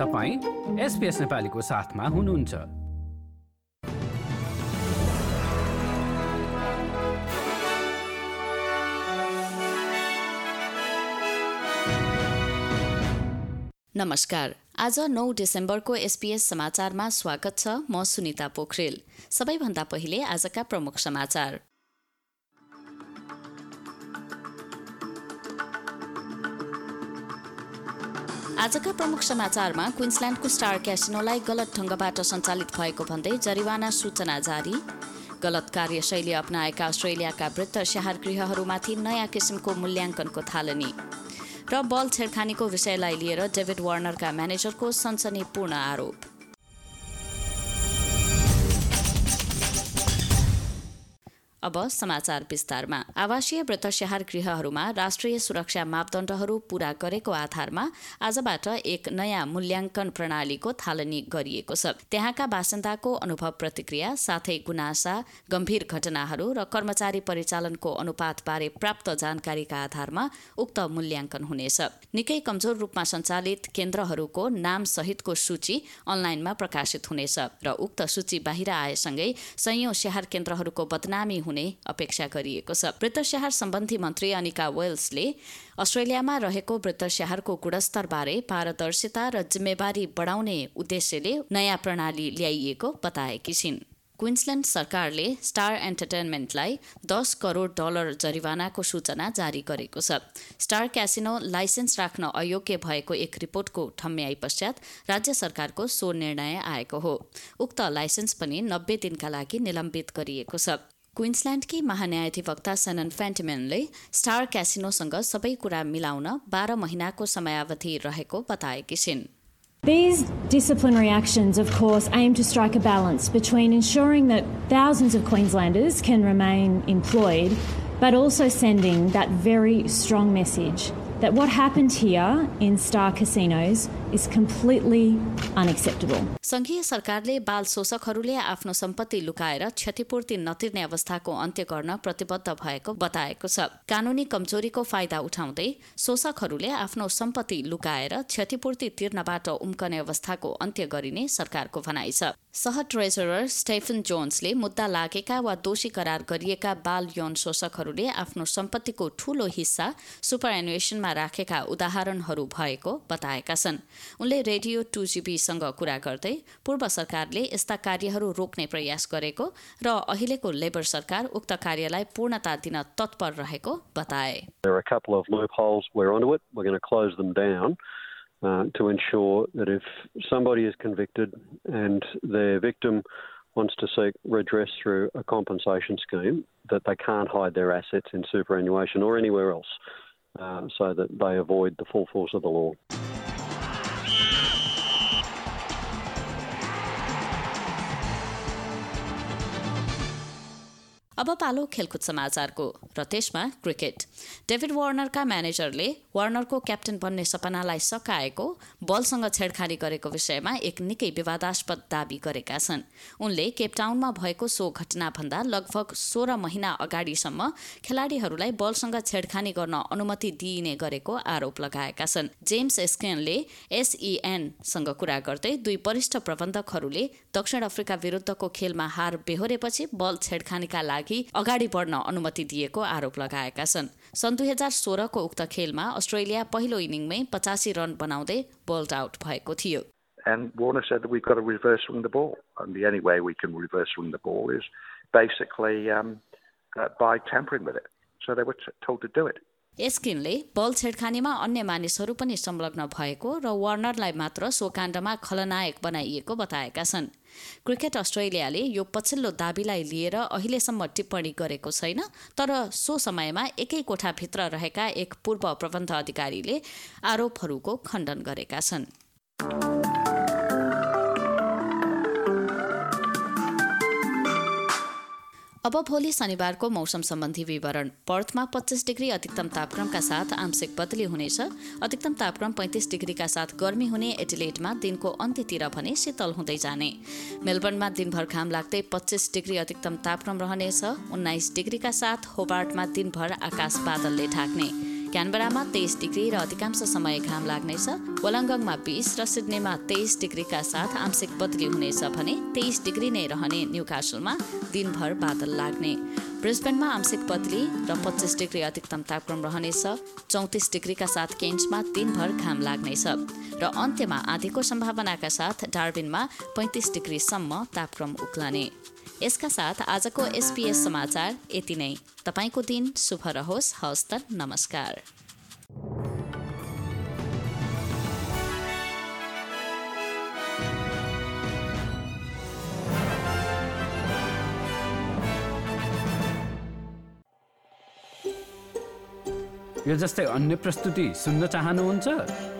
तपाईँ एसपिएस नेपालीको साथमा हुनुहुन्छ। नमस्कार। आज नौ डिसेम्बरको एसपीएस समाचारमा स्वागत छ म सुनिता पोखरेल। सबैभन्दा पहिले आजका प्रमुख समाचार। आजका प्रमुख समाचारमा क्विन्सल्यान्डको स्टार क्यासिनोलाई गलत ढङ्गबाट सञ्चालित भएको भन्दै जरिवाना सूचना जारी। गलत कार्यशैली अप्नाएका अस्ट्रेलियाका वृद्ध स्याहार गृहहरूमाथि नयाँ किसिमको मूल्याङ्कनको थालनी। र बल छेडखानीको विषयलाई लिएर डेभिड वार्नरका म्यानेजरको सनसनीपूर्ण आरोप। अब समाचार विस्तारमा आवासीय व्रत स्याहार गृहहरूमा राष्ट्रिय सुरक्षा मापदण्डहरू पूरा गरेको आधारमा आजबाट एक नयाँ मूल्याङ्कन प्रणालीको थालनी गरिएको छ. त्यहाँका बासिन्दाको अनुभव प्रतिक्रिया साथै गुनासा गम्भीर घटनाहरू र कर्मचारी परिचालनको अनुपातबारे प्राप्त जानकारीका आधारमा उक्त मूल्याङ्कन हुनेछ निकै कमजोर रूपमा सञ्चालित केन्द्रहरूको नाम सहितको सूची अनलाइनमा प्रकाशित हुनेछ र उक्त सूची बाहिर आएसँगै सयौं स्याहार केन्द्रहरूको बदनामी हुने अपेक्षा गरिएको छ। वृत्त स्याहार सम्बन्धी मन्त्री अनिका वेल्सले अस्ट्रेलियामा रहेको वृत्त स्याहारको गुणस्तरबारे पारदर्शिता र जिम्मेवारी बढाउने उद्देश्यले नयाँ प्रणाली ल्याइएको बताएकी छिन्। क्विन्सल्यान्ड सरकारले स्टार एन्टरटेनमेन्टलाई दस करोड डलर जरिवानाको सूचना जारी गरेको छ। स्टार क्यासिनो लाइसेन्स राख्न अयोग्य भएको एक रिपोर्टको ठम्म्याई पश्चात राज्य सरकारको सो निर्णय आएको हो। उक्त लाइसेन्स पनि नब्बे दिनका लागि निलम्बित गरिएको छ। क्विन्सल्यान्डकी महान्यायाधिवक्ता सनन फ्यान्टिमेनले स्टार क्यासिनोसँग सबै कुरा मिलाउन बाह्र महिनाको समयावधि रहेको बताएकी छिन् These disciplinary actions, of course, aim to strike a balance between ensuring that thousands of Queenslanders can remain employed, but also sending that very strong message that what happened here in Star Casinos is completely unacceptable. संघीय सरकारले बाल शोषकहरूले आफ्नो सम्पत्ति लुकाएर क्षतिपूर्ति नतिर्ने अवस्थाको अन्त्य गर्न प्रतिबद्ध भएको बताएको छ कानूनी कमजोरीको फाइदा उठाउँदै शोषकहरूले आफ्नो सम्पत्ति लुकाएर क्षतिपूर्ति तिर्नबाट उम्कने अवस्थाको अन्त्य गरिने सरकारको भनाइ छ सह ट्रेजरर स्टेफन जोन्सले मुद्दा लागेका वा दोषी करार गरिएका बाल यौन शोषकहरूले आफ्नो सम्पत्तिको ठूलो हिस्सा सुपर एनुएसनमा राखेका उदाहरणहरू भएको बताएका छन् उनले रेडियो टू जीबीसँग कुरा गर्दै पूर्व सरकारले यस्ता कार्यहरू रोक्ने प्रयास गरेको र अहिलेको लेबर सरकार उक्त कार्यलाई पूर्णता दिन तत्पर रहेको बताए uh, to ensure that if somebody is convicted and their victim wants to seek redress through a compensation scheme, that they can't hide their assets in superannuation or anywhere else uh, so that they avoid the full force of the law. अब पालो खेलकुद समाचारको र त्यसमा cricket. David वार्नरका म्यानेजरले वार्नरको captain बन्ने सपनालाई सकाएको बलसँग छेडखानी गरेको विषयमा एक निकै विवादास्पद दावी गरेका छन्। उनले केपटाउनमा भएको सो घटनाभन्दा लगभग सोह्र महिना अगाडिसम्म खेलाडीहरूलाई बलसँग छेडखानी गर्न अनुमति दिइने गरेको आरोप लगाएका छन्। जेम्स एस्केनले एसइएनसँग कुरा गर्दै दुई वरिष्ठ प्रबन्धकहरूले दक्षिण अफ्रिका विरुद्धको खेलमा हार बेहोरेपछि बल छेडखानीका लागि अगाडि बढ्न अनुमति दिएको आरोप लगाएका छन् सन् दुई हजार सोह्रको उक्त खेलमा अस्ट्रेलिया पहिलो इनिङमै पचासी रन बनाउँदै बोल्ड आउट भएको थियो And Warner said that we've got to reverse swing the ball. And the only way we can reverse swing the ball is basically um, uh, by tampering with it. So they were told to do it. एस्किनले बल छेडखानीमा अन्य मानिसहरू पनि संलग्न भएको र वार्नरलाई मात्र so काण्डमा खलनायक बनाइएको बताएका छन्। क्रिकेट अस्ट्रेलियाले यो पछिल्लो दावीलाई लिएर अहिलेसम्म टिप्पणी गरेको छैन तर सो समयमा एकै कोठाभित्र रहेका एक पूर्व प्रबन्ध अधिकारीले आरोपहरूको खण्डन गरेका छन्। अब भोलि शनिबारको मौसम सम्बन्धी विवरण। पर्थमा पच्चिस डिग्री अधिकतम तापक्रमका साथ आंशिक बदली हुनेछ। अधिकतम तापक्रम पैँतिस डिग्रीका साथ गर्मी हुने एटिलेटमा दिनको अन्त्यतिर भने शीतल हुँदै जाने। मेलबर्नमा दिनभर घाम लाग्दै पच्चिस डिग्री अधिकतम तापक्रम रहनेछ। उन्नाइस डिग्रीका साथ होबार्टमा दिनभर आकाश बादलले ढाक्ने। क्यानबरामा तेइस डिग्री र अधिकांश समय घाम लाग्नेछ। वलङ्गङमा बिस र सिडनीमा तेइस डिग्रीका साथ आंशिक बदली हुनेछ भने तेइस डिग्री नै रहने न्युकासलमा दिनभर बादल लाग्ने। ब्रिस्बेनमा आंशिक बदली र पच्चिस डिग्री अधिकतम तापक्रम रहनेछ। चौतिस डिग्रीका साथ केन्समा दिनभर घाम लाग्नेछ। र अन्त्यमा आधीको सम्भावनाका साथ डार्बिनमा पैँतिस डिग्रीसम्म तापक्रम उक्लने। यसका साथ आजको एसपीएस समाचार यति नै। तपाईँको दिन शुभ रहोस् हवस् त नमस्कार। यो जस्तै अन्य प्रस्तुति सुन्न चाहनुहुन्छ?